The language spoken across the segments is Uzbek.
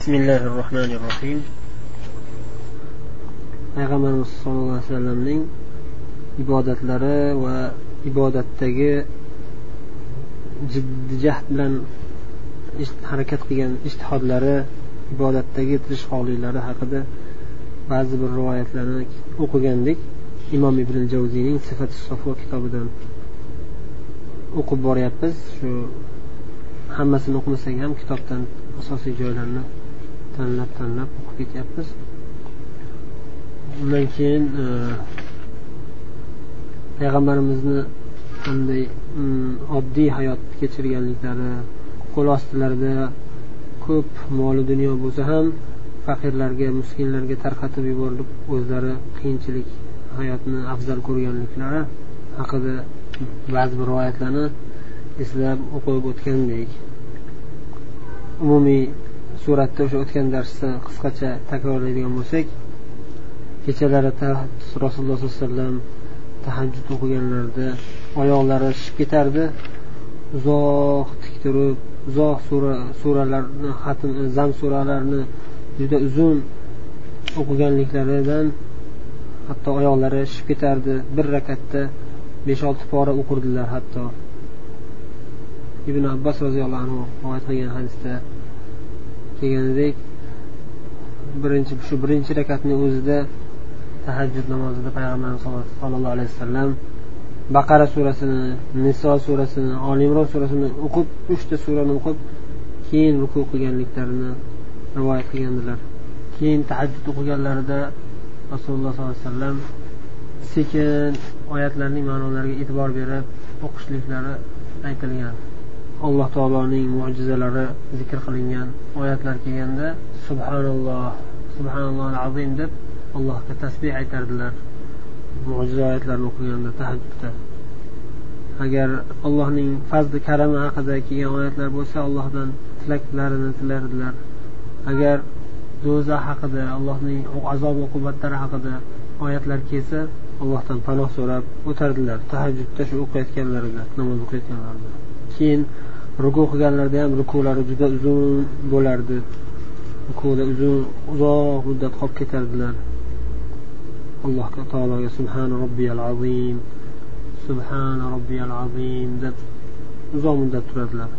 bismillahi rohmanir rohim payg'ambarimiz sollallohu alayhi vasallamning ibodatlari va ibodatdagi jiddiy jahd bilan harakat qilgan ishtihodlari ibodatdagi tirishqoqliklari haqida ba'zi bir rivoyatlarni o'qigandik. Imom ibn javziyning sifati sofo kitobidan o'qib boryapmiz. Shu hammasini o'qimasak ham kitobdan asosiy joylarni tanlab tanlab o'qib ketyapmiz undan keyin e, payg'ambarimizni qanday mm, oddiy hayot kechirganliklari qo'l ostilarida ko'p moli dunyo bo'lsa ham faqirlarga miskinlarga tarqatib yuborilib o'zlari qiyinchilik hayotni afzal ko'rganliklari haqida ba'zi bir rivoyatlarni eslab o'qib o'tgandek. Umumiy suratda o'sha o'tgan darsda qisqacha takrorlaydigan bo'lsak kechalari rasululloh sollallohu alayhi vasallam tahajjud o'qiganlarida oyoqlari shishib ketardi. Uzoq tik turib uzoq sura suralarni xatm zam suralarni juda uzun o'qiganliklaridan hatto oyoqlari shishib ketardi. Bir rakatda besh olti pora o'qirdilar hatto. Ibn abbos roziyallohu anhu rivoyat qilgan hadisda kelganidek birinchi shu birinchi rakatni o'zida tahajjud namozida payg'ambarimiz sollallohu alayhi vasallam baqara surasini niso surasini olimro surasini o'qib uchta surani o'qib keyin ruku qilganliklarini rivoyat qilgandilar. Keyin tahajjud o'qiganlarida rasululloh sollallohu alayhi vasallam sekin oyatlarning ma'nolariga e'tibor berib o'qishliklari aytilgan. Alloh taoloning mo'jizalari zikr qilingan oyatlar kelganda subhanalloh subhanalloh azim deb allohga tasbeh aytardilar. Mo'jiza oyatlarni o'qiganda tahajjudda. Agar allohning fazli karami haqida kelgan oyatlar bo'lsa allohdan tilaklarini tilardilar. Agar do'zax haqida allohning azob uqubatlari haqida oyatlar kelsa allohdan panoh so'rab o'tardilar. Tahajjudda shu o'qiyotganlarida namoz o'qiyotganlarida. Keyin ruku qilganlarida ham rukulari juda uzun bo'lardi rukuda uzun uzoq muddat qolib ketardilar alloh taologa subhana robbiyal azim subhana robbiyal azim deb uzoq muddat turadilar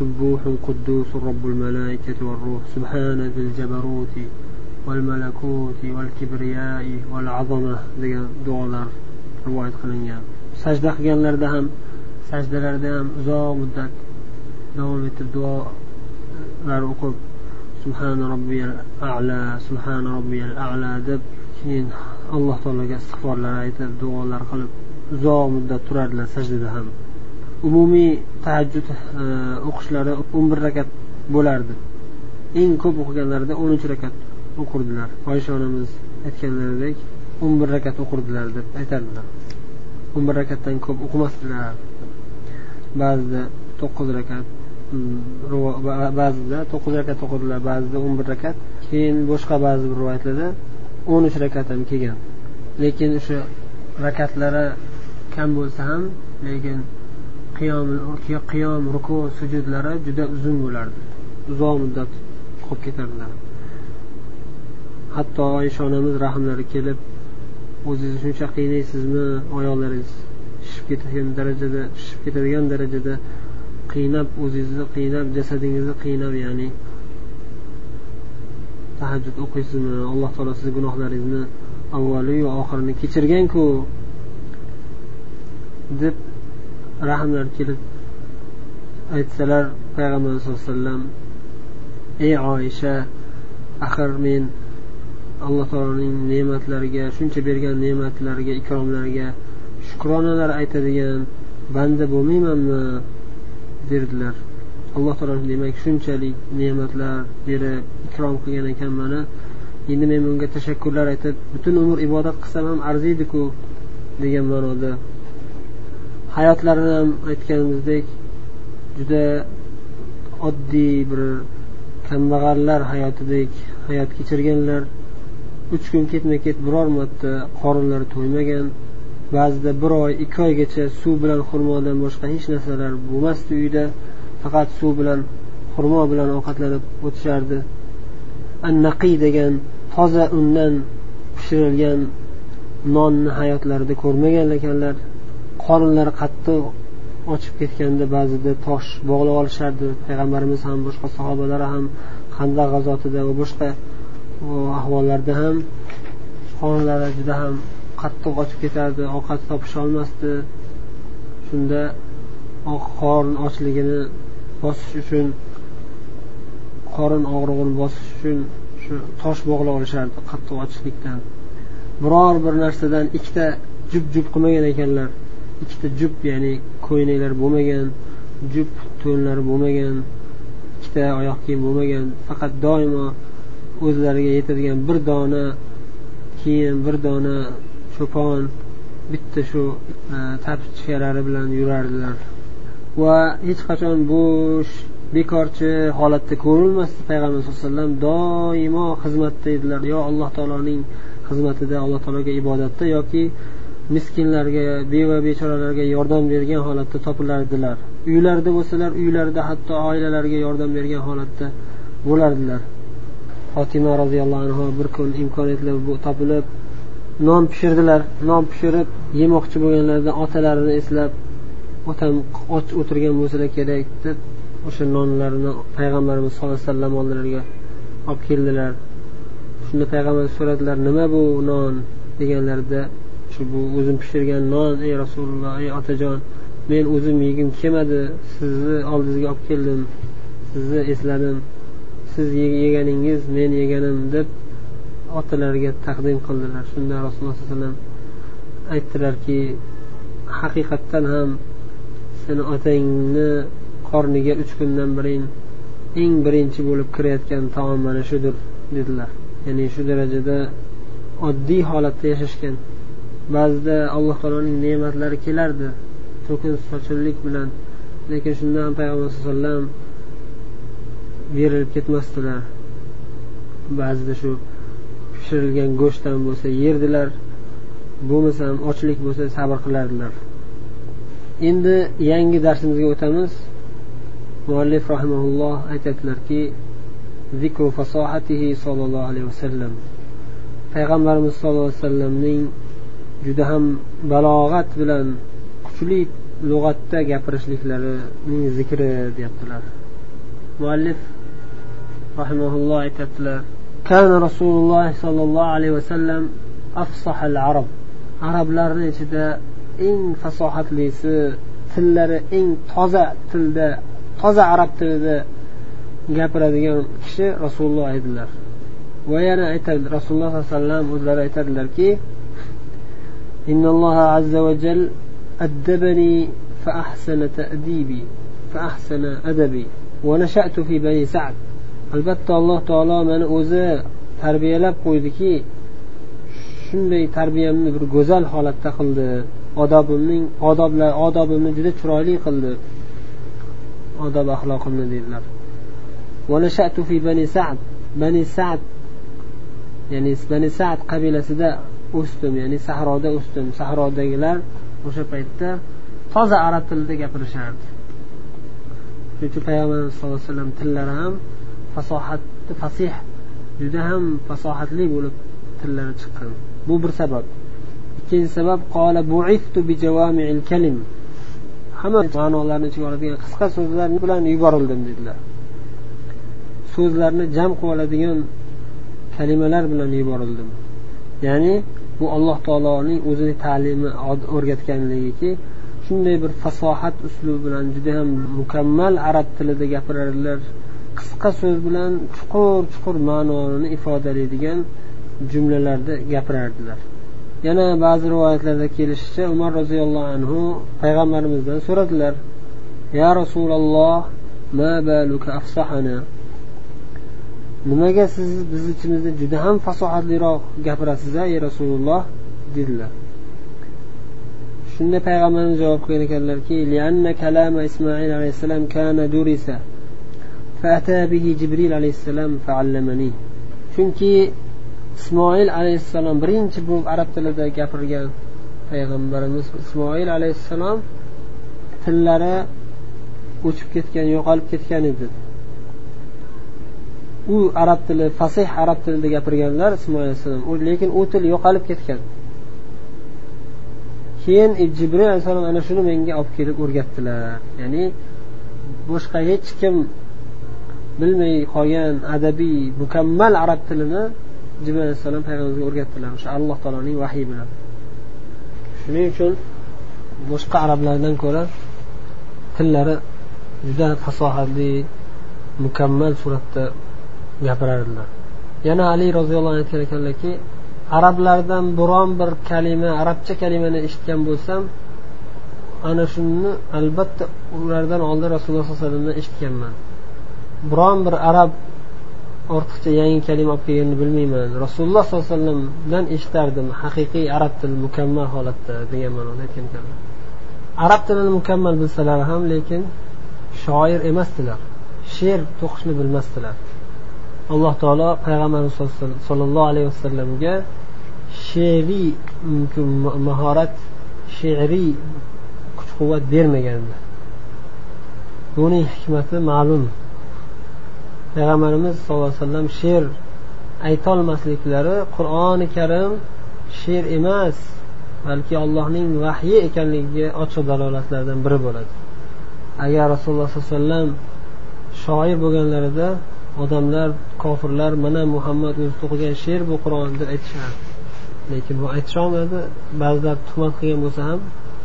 سبوح قدوس رب الملائكة والروح سبحان ذي الجبروت والملكوت والكبرياء والعظمة degan duolar rivoyat qilingan sajda qilganlarida ham sajdalarda ham uzoq muddat davom etib duolar o'qib subhana robbiyal ala subhana robbiyal ala deb keyin alloh taologa istig'forlar aytib duolar qilib uzoq muddat turardilar sajdada ham. Umumiy tahajjud eh, o'qishlari o'n bir rakat bo'lardi. Eng ko'p o'qiganlarida o'n uch rakat o'qirdilar. Oysha onamiz aytganlaridek o'n bir rakat o'qirdilar deb aytardilar. o'n bir rakatdan ko'p o'qimasdilar ba'zida to'qqiz rakat mm, ba'zida to'qqiz rakat o'qidilar ba'zida o'n bir rakat. Keyin boshqa ba'zi bir rivoyatlarda o'n uch rakat ham kelgan. Lekin o'sha rakatlari kam bo'lsa ham lekin qiyom qiyom ruku sujudlari juda uzun bo'lardi. Uzoq muddat qolib ketardilar. Hatto oysha onamiz rahmlari kelib o'zingizni shuncha qiynaysizmi oyoqlaringiz tushib ketadigan darajada tushib ketadigan darajada qiynab o'zingizni qiynab jasadingizni qiynab ya'ni tahajjud o'qiysizmi alloh taolo sizni gunohlaringizni avvaliyu oxirini kechirganku deb rahmlar kelib aytsalar payg'ambar sallallohu alayhi vasallam ey oysha axir men alloh taoloning ne'matlariga shuncha bergan ne'matlariga ikromlariga shukronalar aytadigan banda bo'lmaymanmi? derdilar. Alloh taolo demak shunchalik ne'matlar berib ikrom qilgan ekan mana. Endi men bunga tashakkurlar aytib butun umr ibodat qilsam ham arziydiku degan ma'noda. Hayotlarini ham aytganimizdek juda oddiy bir kambag'allar hayotidek hayot kechirganlar. Uch kun ketma ket biror marta qorinlari to'ymagan ba'zida bir oy ikki oygacha suv bilan xurmodan boshqa hech narsalar bo'lmasdi uyda. Faqat suv bilan xurmo bilan ovqatlanib o'tishardi. Annaqiy degan toza undan pishirilgan nonni hayotlarida ko'rmagan ekanlar. Qorinlari qattiq ochib ketganda ba'zida tosh bog'lab olishardi. Payg'ambarimiz ham boshqa sahobalar ham handaq g'azotida va boshqa ahvollarda ham qorinlari juda ham qattiq ochib ketardi ovqat topisholmasdi. Shunda qorin ochligini bosish uchun qorin og'rig'ini bosish uchun shu tosh bog'lab olishardi qattiq ochlikdan. Biror bir narsadan ikkita jup jup qilmagan ekanlar. Ikkita jup ya'ni ko'ylaklar bo'lmagan jup to'nlari bo'lmagan ikkita oyoq kiyim bo'lmagan. Faqat doimo o'zlariga yetadigan bir dona kiyim bir dona cho'pon bitta shu e, bilan yurardilar. Va hech qachon bo'sh bekorchi holatda ko'rilmasdi. Payg'ambar sallallohu alayhi vasallam doimo xizmatda edilar. Yo alloh taoloning xizmatida alloh taologa ibodatda yoki miskinlarga beva bechoralarga yordam bergan holatda topilardilar uylarida bo'lsalar uylarida hatto oilalariga yordam bergan holatda bo'lardilar. Fotima roziyallohu anhu bir kun imkoniyatlar topilib non pishirdilar. Non pishirib yemoqchi bo'lganlarida otalarini eslab otam och o'tirgan bo'lsalar kerak deb o'sha nonlarni payg'ambarimiz sallallohu alayhi vasallam oldilariga olib keldilar. Shunda payg'ambar so'radilar nima bu non? deganlarida shu bu o'zim pishirgan non ey rasululloh ey otajon men o'zim yegim kelmadi sizni oldingizga olib keldim sizni esladim siz yeganingiz men yeganim deb otalariga taqdim qildilar. Shunda rasululloh sallallohu alayhi vasallam aytdilarki haqiqatdan ham seni otangni qorniga uch kundan beri eng birinchi bo'lib kirayotgan taom mana shudir dedilar. Ya'ni shu darajada oddiy holatda yashashgan. Ba'zida alloh taoloning ne'matlari kelardi to'kin sochinlik bilan. Lekin shunda ham payg'ambar sallallohu alayhi vasallam berilib ketmasdilar. Ba'zida shu pishirilgan go'shtdan bo'lsa yerdilar bo'lmasam ochlik bo'lsa sabr qilardilar. Endi yangi darsimizga o'tamiz. Muallif rahimaulloh aytyaptilarki zikru fasohatihi sollallohu alayhi vasallam. Payg'ambarimiz sollallohu alayhi vasallamning juda ham balog'at bilan kuchli lug'atda gapirishliklarining zikri deyaptilar. Muallif rahimaulloh aytyaptilar كان رسول الله صلى الله عليه وسلم أفصح العرب. عرب لرني جدا إن فصاحت ليس تلر إن تزع تلد تزع عرب تلد جابر ديان كش رسول الله إدلر ويانا أيتد رسول الله صلى الله عليه وسلم أدلر أيتدلر كي إن الله عز وجل أدبني فأحسن تأديبي فأحسن أدبي ونشأت في بني سعد. Albatta alloh taolo mani o'zi tarbiyalab qo'ydiki shunday tarbiyamni bir go'zal holatda qildi. Odobimning odoblar odobimni juda chiroyli qildi. Odob axloqimni dedilar. Bani sad. Bani sad ya'ni bani sad qabilasida o'sdim ya'ni sahroda o'sdim. Sahrodagilar o'sha paytda toza arab tilida gapirishardi. Shuning uchun payg'ambarimiz sallallohu alayhi vasallam tillari ham fasohatni fasih juda ham fasohatli bo'lib tillari chiqqan. Bu bir sabab. Ikkinchi sabab qola buistu bi kalim. Hamma ma'nolarni ichiga oladigan qisqa so'zlar bilan yuborildim dedilar. So'zlarni jam qilib oladigan kalimalar bilan yuborildim. Ya'ni bu alloh taoloning o'zini ta'limi o'rgatganligiki shunday bir fasohat uslubi bilan juda ham mukammal arab tilida gapirarlar qisqa so'z bilan chuqur chuqur ma'noni ifodalaydigan jumlalarda gapirardilar. Yana ba'zi rivoyatlarda kelishicha umar roziyallohu anhu payg'ambarimizdan so'radilar ya rasululloh ma baluka afsahana? Nimaga siz biz ichimizda juda ham fasohatliroq gapirasiz a ey rasululloh? dedilar. Shunda payg'ambarimiz javob qilgan ekanlarki jibril alayhissalom faallamani chunki ismoil alayhissalom birinchi bo'lib arab tilida gapirgan payg'ambarimiz ismoil alayhissalom tillari o'chib ketgan yo'qolib ketgan edi. U arab tili fasih arab tilida gapirganlar ismoil alayhissalom lekin u til yo'qolib ketgan. Keyin jibril alayhissalom ana shuni menga olib kelib o'rgatdilar. Ya'ni boshqa hech kim bilmay qolgan adabiy mukammal arab tilini jibril alayhissalom payg'ambarga o'rgatdilar. O'sha alloh taoloning vahiy bilan. Shuning uchun boshqa arablardan ko'ra tillari juda fasohatli mukammal suratda gapirardilar. Yana ali roziyallohu anhu aytgan ekanlarki arablardan biron bir kalima arabcha kalimani eshitgan bo'lsam ana shuni albatta ulardan oldin rasululloh sallallohu alayhi vasallamdan eshitganman. Biron bir arab ortiqcha yangi kalima olib kelganini bilmayman. Rasululloh sollallohu alayhi vasallamdan eshitardim haqiqiy arab tili mukammal holatda degan ma'noda aytgan ekanlar arab tilini mukammal bilsalar ham lekin shoir emasdilar. She'r to'qishni bilmasdilar. Alloh taolo payg'ambarimiz sollallohu alayhi vasallamga she'riy mahorat she'riy kuch quvvat bermagandi buning hikmati ma'lum. Payg'ambarimiz sallallohu alayhi vasallam she'r aytolmasliklari qur'oni karim she'r emas balki allohning vahyi ekanligiga ochiq dalolatlardan biri bo'ladi. Agar rasululloh sollallohu alayhi vasallam shoir bo'lganlarida odamlar kofirlar mana muhammad o'zi to'qigan she'r bu qur'on deb aytishardi. Lekin bu aytisholmadi ba'zilar tuhmat qilgan bo'lsa ham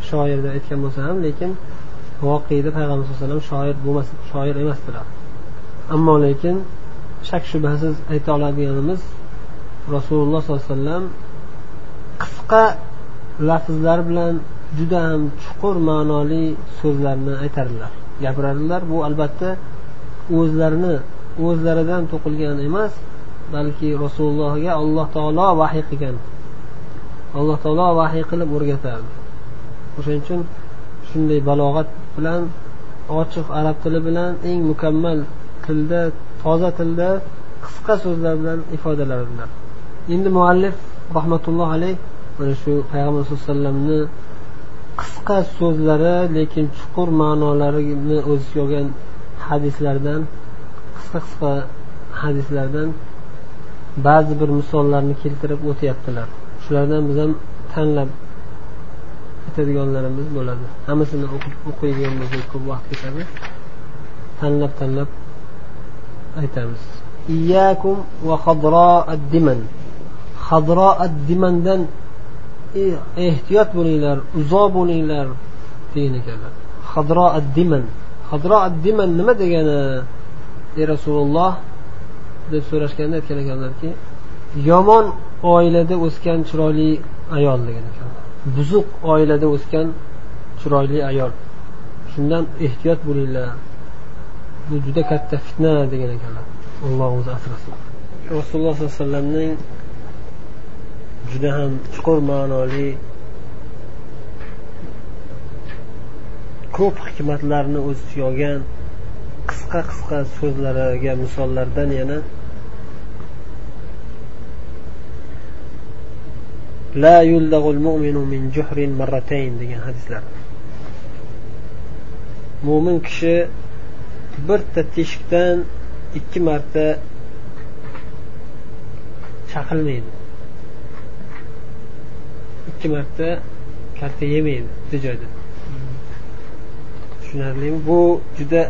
shoir deb aytgan bo'lsa ham lekin voqeda payg'ambar sallallohu alayhi vasallam shoir bo'lmas shoir emasdilar. Ammo lekin shak shubhasiz ayta oladiganimiz rasululloh sollallohu alayhi vasallam qisqa lafzlar bilan juda ham chuqur ma'noli so'zlarni aytardilar. Gapirardilar. Bu albatta o'zlarini o'zlaridan to'qilgan emas balki rasulullohga alloh taolo vahiy qilgan alloh taolo vahiy qilib o'rgatardi. O'shaning uchun shunday balog'at bilan ochiq arab tili bilan eng mukammal tilda toza tilda qisqa so'zlar bilan ifodalardilar endi muallif rahmatulloh alayh mana shu payg'ambar sallallohu alayhi vasallamni qisqa so'zlari lekin chuqur ma'nolarini o'z ichiga olgan hadislardan qisqa qisqa hadislardan ba'zi bir misollarni keltirib o'tyaptilar. Shulardan biz ham tanlab aytadiganlarimiz bo'ladi. Hammasini o'qiydigan bo'lsak ko'p vaqt ketadi. Tanlab tanlab aytamiz. Iyakum va diman dimandan e, ehtiyot bo'linglar uzoq bo'linglar degan ekanlar. Hadro diman hadro diman nima degani ey rasululloh? deb so'rashganda aytgan ekanlarki yomon oilada o'sgan chiroyli ayol degan ekan buzuq oilada o'sgan chiroyli ayol. Shundan ehtiyot bo'linglar. Bu juda katta fitna degan ekanlar. Alloh o'zi asrasin. Rasululloh sollallohu alayhi vasallamning juda ham chuqur ma'noli ko'p hikmatlarni o'z ichiga olgan qisqa qisqa so'zlariga misollardan yana la yuldag'ul mu'minu min juhrin marratayn degan hadislar. Mo'min kishi bitta teshikdan ikki marta chaqilmaydi. Ikki marta kalta yemaydi bitta joyda. Tushunarlimi? Bu juda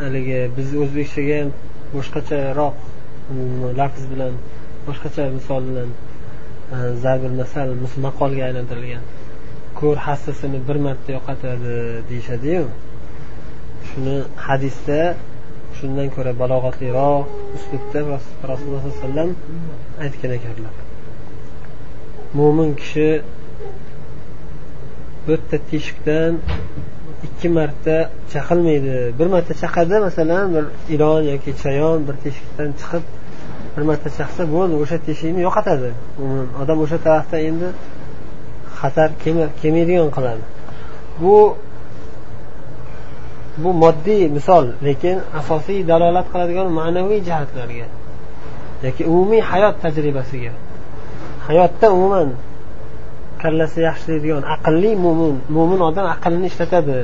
haligi bizni o'zbekchaga ham boshqacharoq mm, lafz bilan boshqacha misol bilan e, zarbil masal maqolga aylantirilgan. Ko'r hassasini bir marta yo'qotadi deyishadiyu. Shuni hadisda shundan ko'ra balog'atliroq uslubda rasululloh sollallohu alayhi vasallam aytgan ekanlar. Mo'min kishi bitta teshikdan ikki marta chaqilmaydi. Bir marta chaqadi masalan bir ilon yoki chayon bir teshikdan chiqib bir marta chaqsa bo'ldi o'sha teshikni yo'qotadi. Odam o'sha tarafdan endi xatar kelmaydigan qiladi. Bu bu moddiy misol lekin asosiy dalolat qiladigan ma'naviy jihatlarga yoki umumiy hayot tajribasiga. Hayotda umuman kallasi yaxshilaydigan aqlli mo'min mo'min odam aqlini ishlatadi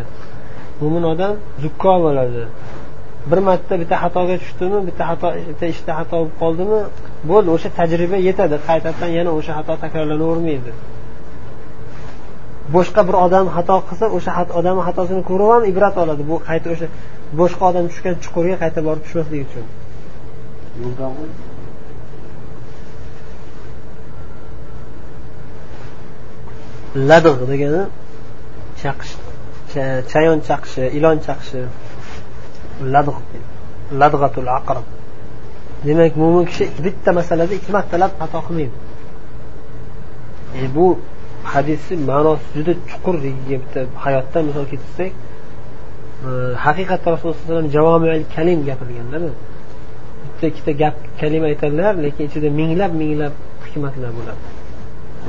mo'min odam zukko bo'ladi. Bir marta bitta xatoga tushdimi bitta xato bitta ishda xato bo'lib qoldimi bo'ldi o'sha tajriba yetadi. Qaytadan yana o'sha xato takrorlanavermaydi. Boshqa bir odam xato qilsa o'sha odamni xatosini ko'rib ham ibrat oladi. Bu qayta o'sha boshqa odam tushgan chuqurga qayta borib tushmaslik uchun. Ladgʼ degani chaqish chayon chaqishi ilon chaqishi. Ladg'atul aqrab. Demak mo'min kishi bitta masalada ikki martalab xato qilmaydi. E bu hadisni ma'nosi juda chuqur bitta hayotdan misol keltirsak e, haqiqatda rasululloh sallallohu alayhi kalim gapirganlar bitta ikkita gap kalima aytadilar lekin ichida minglab minglab hikmatlar bo'ladi.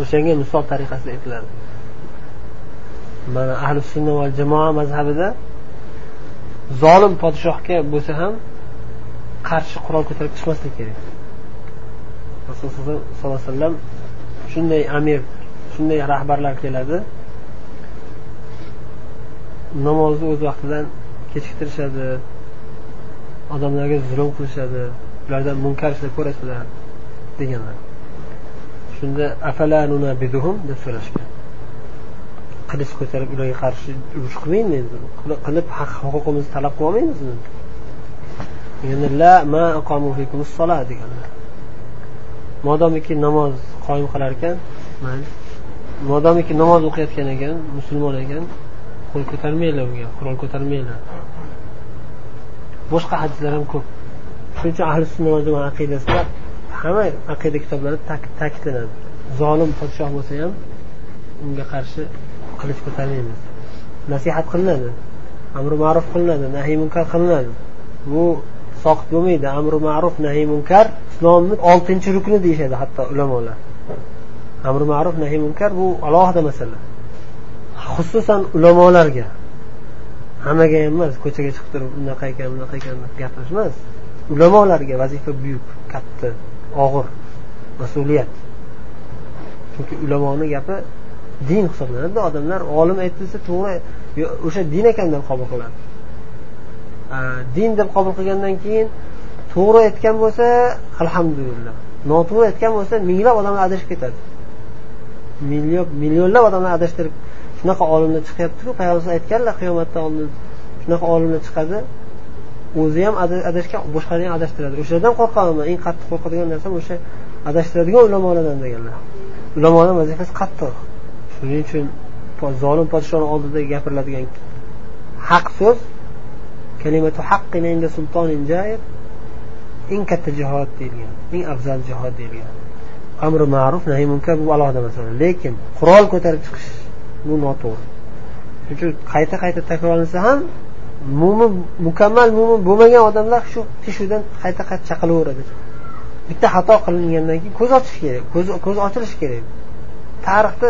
O'shanga misol tariqasida aytiladi. Mana ahli sunna va jamoa mazhabida zolim podshohga bo'lsa ham qarshi qurol ko'tarib chiqmaslik kerak. Rasululloh sollallohu alayhi vasallam shunday amir shunday rahbarlar keladi. Namozni o'z vaqtidan kechiktirishadi. Odamlarga zulm qilishadi. Ulardan munkar ishlar ko'rasizlar deganlar. Shunda deb so'rashgan. Qilich ko'tarib ularga qarshi urush qilmaymi qilib haq huquqimizni talab qilib olmaymizmi? Deganlar. Modomiki namoz qoyim qilar ekan mayli modomiki namoz o'qiyotgan ekan musulmon ekan qo'l ko'tarmanglar unga qurol ko'tarmanglar. Boshqa hadislar ham ko'p. Shuning uchun ahli sunna va jamoa aqidasida hamma aqida kitoblarida ta'kidlanadi. Zolim podshoh bo'lsa ham unga qarshi qilich ko'tarmaymiz. Nasihat qilinadi amri ma'ruf qilinadi nahiy munkar qilinadi. Bu soqit bo'lmaydi. Amri ma'ruf nahiy munkar islomni oltinchi rukni deyishadi hatto ulamolar. Amri ma'ruf nahiy munkar bu alohida masala. Xususan ulamolarga. Hammaga ham emas ko'chaga chiqib turib unaqa ekan bunaqa ekan gapirish emas ulamolarga vazifa buyuk katta og'ir mas'uliyat. Chunki ulamoni gapi din hisoblanadi odamlar olim aytdi desa to'g'ri o'sha din ekan deb qabul qiladi. Din deb qabul qilgandan keyin to'g'ri aytgan bo'lsa alhamdulillah. Noto'g'ri aytgan bo'lsa minglab odamlar adashib ketadi. Million millionlab odamlar adashtirib shunaqa olimlar chiqyaptiku. Payg'ambar aytganlar qiyomatdan oldin shunaqa olimlar chiqadi. O'zi ham adashgan boshqalarni ham adashtiradi. O'shalardan qo'rqaman eng qattiq qo'rqadigan narsam o'sha adashtiradigan ulamolardan deganlar. Ulamolar vazifasi qattiq. Shuning uchun zolim podshoni oldida gapiriladigan haq so'z kalimatu haqqin inda sultonin jair eng katta jihod deyilgan eng afzal jihod deyilgan. Amri ma'ruf nahiy munkar bu alohida masala. Lekin qurol ko'tarib chiqish bu noto'g'ri. Shuning uchun qayta qayta takrorlansa ham mo'min mukammal mo'min bo'lmagan odamlar shu teshuvdan qayta qayta chaqilaveradi bitta xato qilingandan keyin ko'z ochish kerak ko'z ochilishi kerak. Tarixda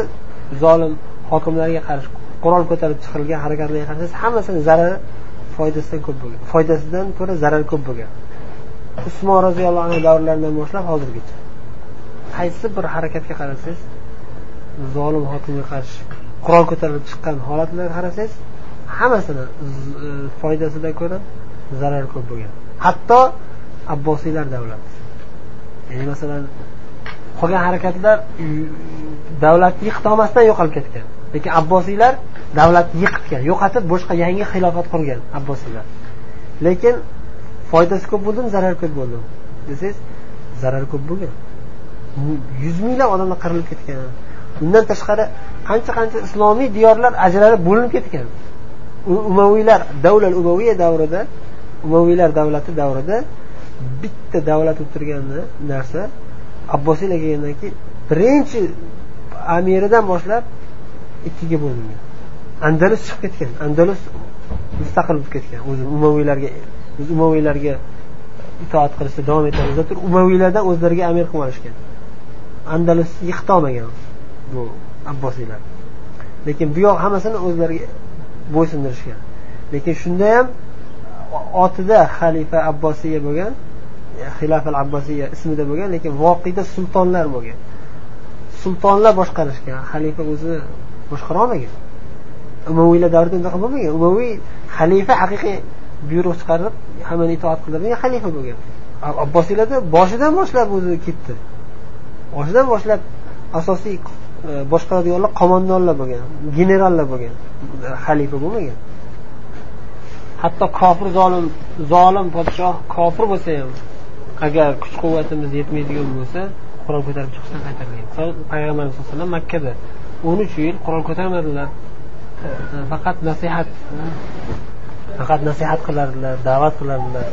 zolim hokimlarga qarshi qurol ko'tarib chiqilgan harakatlarga qarasangiz hammasini zarari foydasidan ko'p bo'lgan foydasidan ko'ra zarari ko'p bo'lgan. Usmon roziyallohu anhu davrlaridan boshlab hozirgacha. Qaysi bir harakatga qarasangiz zolim hokimga qarshi qurol ko'tarilib chiqqan holatlarga qarasangiz hammasini e, foydasidan ko'ra zarari ko'p bo'lgan. Hatto abbosiylar davlati. Ya'ni masalan qolgan harakatlar davlatni yiqitolmasdan yo'qolib ketgan lekin abbosiylar davlatni yiqitgan yo'qotib boshqa yangi xilofat qurgan abbosiylar. Lekin foydasi ko'p bo'ldimi zarari ko'p bo'ldimi desangiz zarari ko'p bo'lgan. Yuz minglab odamlar qirilib ketgan. Undan tashqari qancha qancha islomiy diyorlar ajralib bo'linib ketgan. Umaviylar davlat umaviya davrida umaviylar davlati davrida bitta davlat o'tirgan narsa abbosiylar kelgandan keyin birinchi amiridan boshlab ikkiga bo'lingan. Andalus chiqib ketgan andalus mustaqil bo'lib ketgan. O'zi umaviylarga biz umaviylarga itoat qilishda davom etamiz turib umaviylardan o'zlariga amir qilib olishgan. Andalus yiqitolmagan bu abbosiylar. Lekin bu yoq hammasini o'zlariga bo'ysundirishgan. Lekin shunda ham otida xalifa abbosiya bo'lgan xilafal abbosiya ismida bo'lgan lekin voqeda sultonlar bo'lgan. Sultonlar boshqarishgan xalifa o'zi boshqara olmagan. Umaviylar davrida unaqa bo'lmagan. Umaviy xalifa haqiqiy buyruq chiqarib hammani itoat qildirgan xalifa bo'lgan. Abbosiylarda boshidan boshlab o'zi ketdi. Boshidan boshlab asosiy e, boshqaradiganlar qo'mondonlar bo'lgan generallar bo'lgan xalifa bo'lmagan. Hatto kofir zolim zolim podshoh kofir bo'lsa ham agar kuch quvvatimiz yetmaydigan bo'lsa qurol ko'tarib chiqishdan qaytargan. Payg'ambarimiz sallallohu alayhi vasallam makkada o'n uch yil qurol ko'tarmadilar. E, faqat nasihat faqat nasihat qilardilar da'vat qilardilar.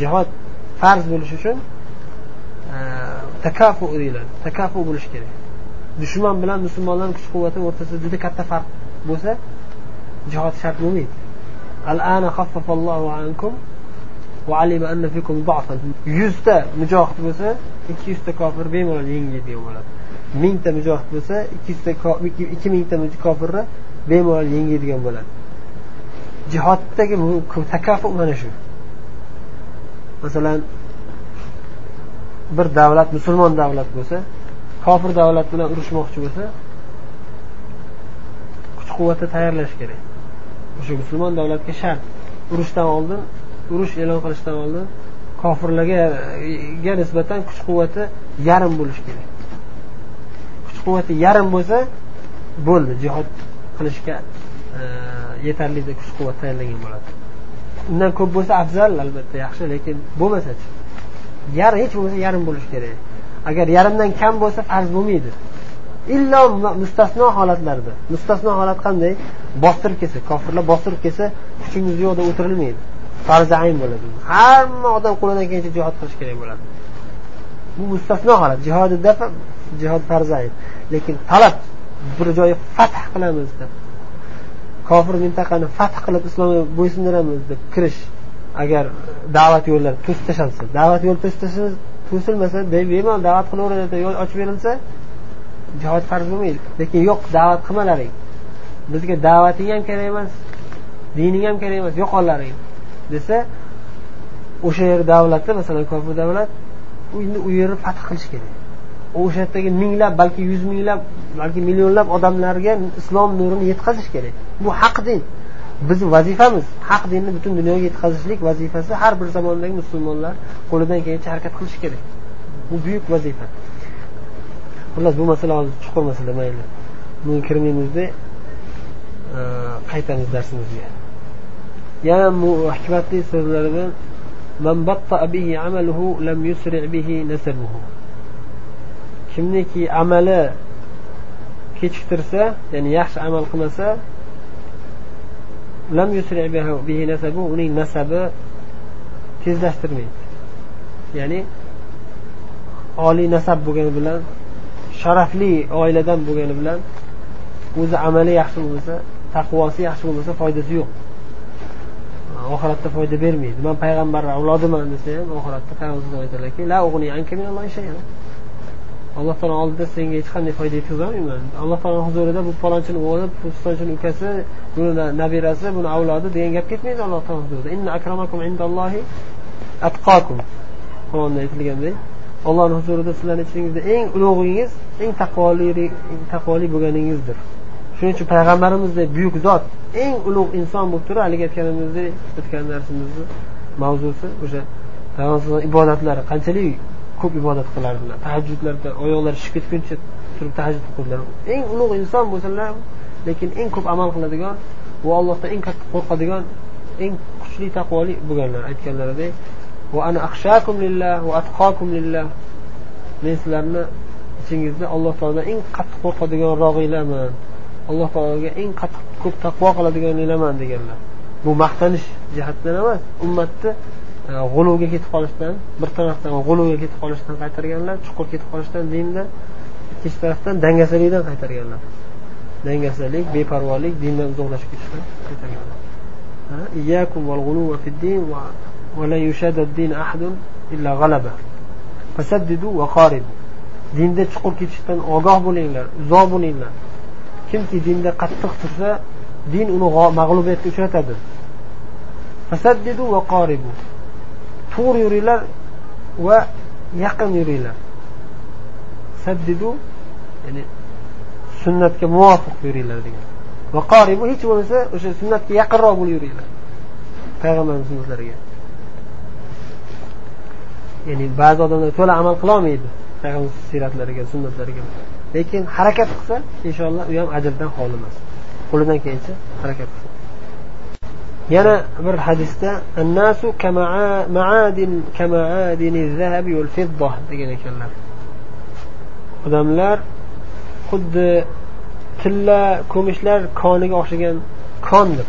Jihod farz bo'lishi uchun takafu deyiladi. Takafu bo'lishi kerak. Dushman bilan musulmonlarni kuch quvvati o'rtasida juda katta farq bo'lsa jihod shart bo'lmaydi. Yuzta mujohid bo'lsa ikki yuzta kofir bemalol yengiladigan bo'ladi. Mingta mujohid bo'lsa ikki yuzta ikki mingta kofirni bemalol yengadigan bo'ladi. Jihoddagi takafu mana shu. Masalan bir davlat musulmon davlat bo'lsa kofir davlat bilan urushmoqchi bo'lsa kuch quvvatni tayyorlash kerak. O'sha musulmon davlatga shart. Urushdan oldin urush e'lon qilishdan oldin kofirlarga nisbatan kuch quvvati yarim bo'lishi kerak. Kuch quvvati yarim bo'lsa bo'ldi. Jihod qilishga e, yetarli kuch quvvat tayyorlangan bo'ladi. Undan ko'p bo'lsa afzal albatta yaxshi lekin bo'lmasachi? Yar hech bo'lmasa yarim bo'lishi kerak. Agar yarimdan kam bo'lsa farz bo'lmaydi. Illo mustasno holatlarda mustasno holat qanday? Bostirib kelsa kofirlar bostirib kelsa kuchingiz yo'qda o'tirilmaydi. Farzi ayn bo'ladi. Hamma odam qo'lidan kelgancha jihod qilish kerak bo'ladi. Bu mustasno holat. Jihodi jihod farzi ayn. Lekin talab bir joyi fath qilamiz deb kofir mintaqani fath qilib islomga bo'ysundiramiz deb kirish agar da'vat yo'llari to'sib tashlansa da'vat yo'li to'silmasa bemalol da'vat qilaveradi yo'l ochib berilsa jihod farz bo'lmaydi. Lekin yo'q da'vat qilmalaring bizga da'vating ham kerak emas dining ham kerak emas yo'qollaring desa o'sha yer davlati masalan kofir davlat endi u yerni fath qilish kerak. O'sha yerdagi minglab balki yuz minglab balki millionlab odamlarga islom nurini yetkazish kerak. Bu haq din. Bizni vazifamiz haq dinni butun dunyoga yetkazishlik vazifasi har bir zamondagi musulmonlar qo'lidan kelgancha harakat qilish kerak. Bu buyuk vazifa. Xullas bu masala hozir chuqur masala mayli. Bunga kirmaymizda e, qaytamiz darsimizga. Yana bu hikmatli so'zlaridan kimniki amali kechiktirsa ya'ni yaxshi amal qilmasa uning nasabi tezlashtirmaydi. Ya'ni oliy nasab bo'lgani bilan sharafli oiladan bo'lgani bilan o'zi amali yaxshi bo'lmasa taqvosi yaxshi bo'lmasa foydasi yo'q. Oxiratda foyda bermaydi. Man payg'ambar avlodiman desa ham oxiratda payg'ambar aytadilarki alloh taolo oldida senga hech qanday foyda yetkazolmayman alloh taolo huzurida bu palonchini o'g'li pistonchini ukasi buni nabirasi buni avlodi degan gap ketmaydi alloh taolo huzurida akramakum indallohi qur'onda aytilgandek ollohni huzurida sizlarni ichingizda eng ulug'ingiz eng taqvoli taqvoli bo'lganingizdir. Shuning uchun payg'ambarimizdek buyuk zot eng ulug' inson bo'lib turib haligi aytganimizdek o'tgan darsimizni mavzusi o'sha payg'ambar ibodatlari qanchalik ko'p ibodat qilardilar tahajjudlarda oyoqlari shishib ketguncha turib tahajjud o'qidilar eng ulug' inson bo'lsalar lekin eng ko'p amal qiladigan va allohdan eng katta qo'rqadigan eng kuchli taqvoli bo'lganlar. Aytganlaridek men sizlarni ichingizda alloh taolodan eng qattiq qo'rqadiganrog'inglarman alloh taologa eng qattiq ko'p taqvo qiladiganinglarman deganlar. Bu maqtanish jihatidan emas ummatni e, g'uluvga ketib qolishdan bir tarafdan g'uluvga ketib qolishdan qaytarganlar chuqur ketib qolishdan dinda ikkinchi tarafdan dangasalikdan qaytarganlar. Dangasalik beparvolik dindan uzoqlashib ketishdan qaytarganlar dinda chuqur ketishdan ogoh bo'linglar uzoq bo'linglar. Kimki dinda qattiq tursa din uni mag'lubiyatga uchratadi. Fasaddidu va qoribu to'g'ri yuringlar va yaqin yuringlar. Saddidu ya'ni sunnatga muvofiq yuringlar degan. Va qoribu hech bo'lmasa o'sha sunnatga yaqinroq bo'lib yuringlar. Payg'ambarimizni sunnatlariga ya'ni ba'zi odamlar to'la amal qilolmaydi payg'ambar siyratlariga sunnatlariga. Lekin harakat qilsa inshaalloh u ham ajrdan xoli emas. Qo'lidan kelgancha harakat qilsa. Yana bir hadisda annasu kamaadin kamaadini zahabi val fidda degan ekanlar. Odamlar xuddi tilla ko'mishlar koniga o'xshagan kon deb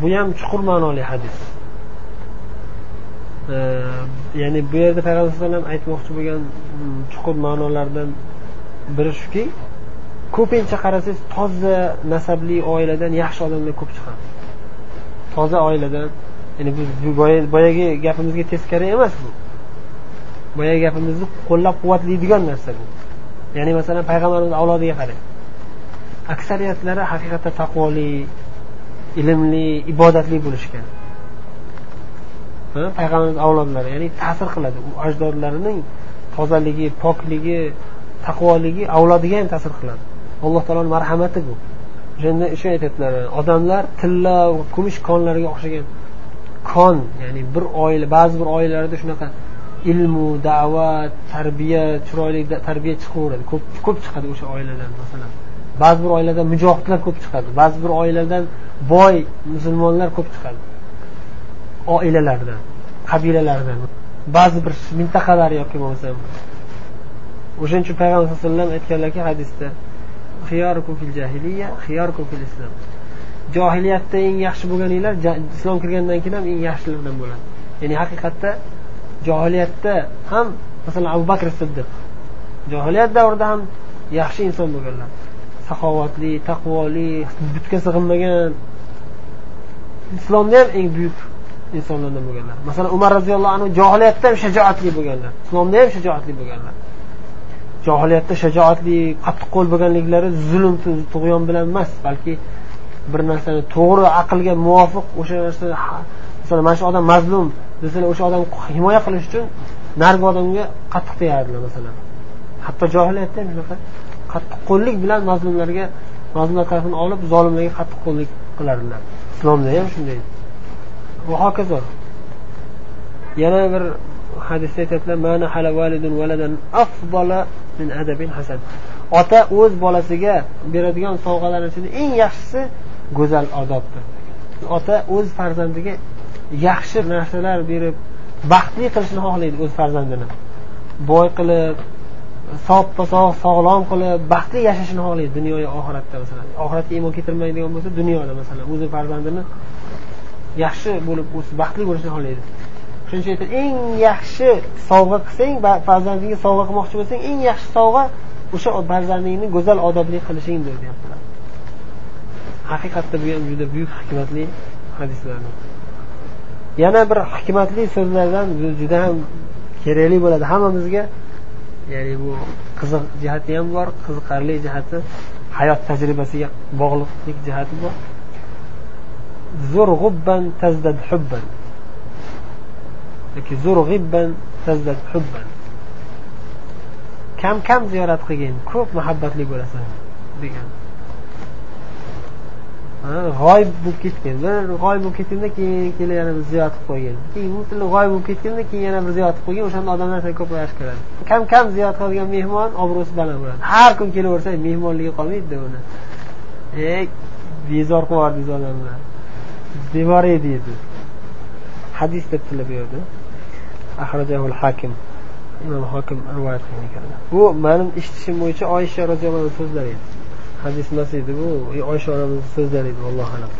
bu ham chuqur ma'noli hadis. Ya'ni bu yerda payg'ambar alayhi vasallam aytmoqchi bo'lgan mm, chuqur ma'nolardan biri shuki ko'pincha qarasangiz toza nasabli oiladan yaxshi odamlar ko'p chiqadi. Toza oiladan ya'ni bu boyagi gapimizga teskari emas bu. Boyagi gapimizni qo'llab quvvatlaydigan narsa bu. Ya'ni masalan payg'ambarimiz avlodiga qarang. Aksariyatlari haqiqatda taqvoli ilmli ibodatli bo'lishgan. Payg'ambarimiz avlodlari ya'ni ta'sir qiladi. U ajdodlarining tozaligi pokligi taqvoligi avlodiga ham ta'sir qiladi. Alloh taoloni marhamati bu. O'shanda shu aytyaptilar odamlar tilla kumush konlarga o'xshagan. Kon ya'ni bir oila ba'zi bir oilalarda shunaqa ilmu da'vat tarbiya chiroyli tarbiya chiqaveradi. Ko'p ko'p chiqadi o'sha oiladan masalan. Ba'zi bir oiladan mujohidlar ko'p chiqadi. Ba'zi bir oiladan boy musulmonlar ko'p chiqadi. Oilalardan qabilalardan. Ba'zi bir mintaqalar yoki bo'lmasa o'shaning uchun payg'ambar sallallohu alayhi vasallam aytganlarki hadisda fil jahiliya fil islom. Johiliyatda eng yaxshi bo'lganinglar islom kirgandan keyin ham eng yaxshilardan bo'ladi. Ya'ni haqiqatda johiliyatda ham masalan abu bakr siddiq johiliyat davrida ham yaxshi inson bo'lganlar saxovatli taqvoli butga sig'inmagan islomda ham eng buyuk insonlardan bo'lganlar masalan umar roziyallohu anhu johiliyatda ham shajoatli bo'lganlar islomda ham shajoatli bo'lganlar johiliyatda shajoatli qattiqqo'l bo'lganliklari zulm tug'yon bilan emas balki bir narsani to'g'ri aqlga muvofiq o'sha narsa masalan mana shu odam mazlum desalar o'sha odam himoya qilish uchun narigi odamga qattiq tegadilar masalan. Hatto johiliyatda ham shunaqa qattiq qo'llik bilan mazlumlarga mazlumlar tarafini olib zolimlarga qattiq qo'llik qilardilar. Islomda ham shunday. Va hokazo. Yana bir hadisda aytyaptilar ota o'z bolasiga beradigan sovg'alarni ichida eng yaxshisi go'zal odobdir. Ota o'z farzandiga yaxshi narsalar berib baxtli qilishni xohlaydi o'z farzandini. Boy qilib soppa sog' sog'lom qilib baxtli yashashini xohlaydi dunyoyu oxiratda masalan. Oxiratga iymon keltirmaydigan bo'lsa dunyoda masalan o'zi farzandini yaxshi bo'lib baxtli bo'lishini xohlaydi. Shuning uchun aytadi eng yaxshi sovg'a qilsang farzandingga sovg'a qilmoqchi bo'lsang eng yaxshi sovg'a o'sha farzandingni go'zal odobli qilishingdir deyaptilar. Haqiqatda bu ham juda buyuk hikmatli hadislardan yana bir hikmatli so'zlardan juda ham kerakli bo'ladi. Hammamizga ya'ni bu qiziq jihati ham bor qiziqarli jihati hayot tajribasiga bog'liqlik jihati bor. Zur g'ubban tazdad hubban. Yoki zur g'ibban tazdad hubban. Kam kam ziyorat qilgin ko'p muhabbatli bo'lasan degan. G'oyib bo'lib ketgan bir g'oyib bo'lib ketganda keyin kelib yana bir ziyorat qilib qo'ygan. Keyin butunlay g'oyib bo'lib ketganda keyin yana bir ziyorat qilib qo'ygan o'shanda odamlar seni yaxshi keladi kam kam ziyorat qiladigan mehmon obro'si baland bo'ladi. Har kun kelaversa mehmonligi qolmaydida uni. Ey bezor qilib yubordingiz odamlar devoriy deydi hadis debdilar bu yerda ahrajahul hakim imom hokim rivoyat qilgan ekanlar bu mani eshitishim bo'yicha oysha roziyallohu anhu so'zlari edi. Hadis emas edi bu oysha onamizni so'zlari edi allohu alam.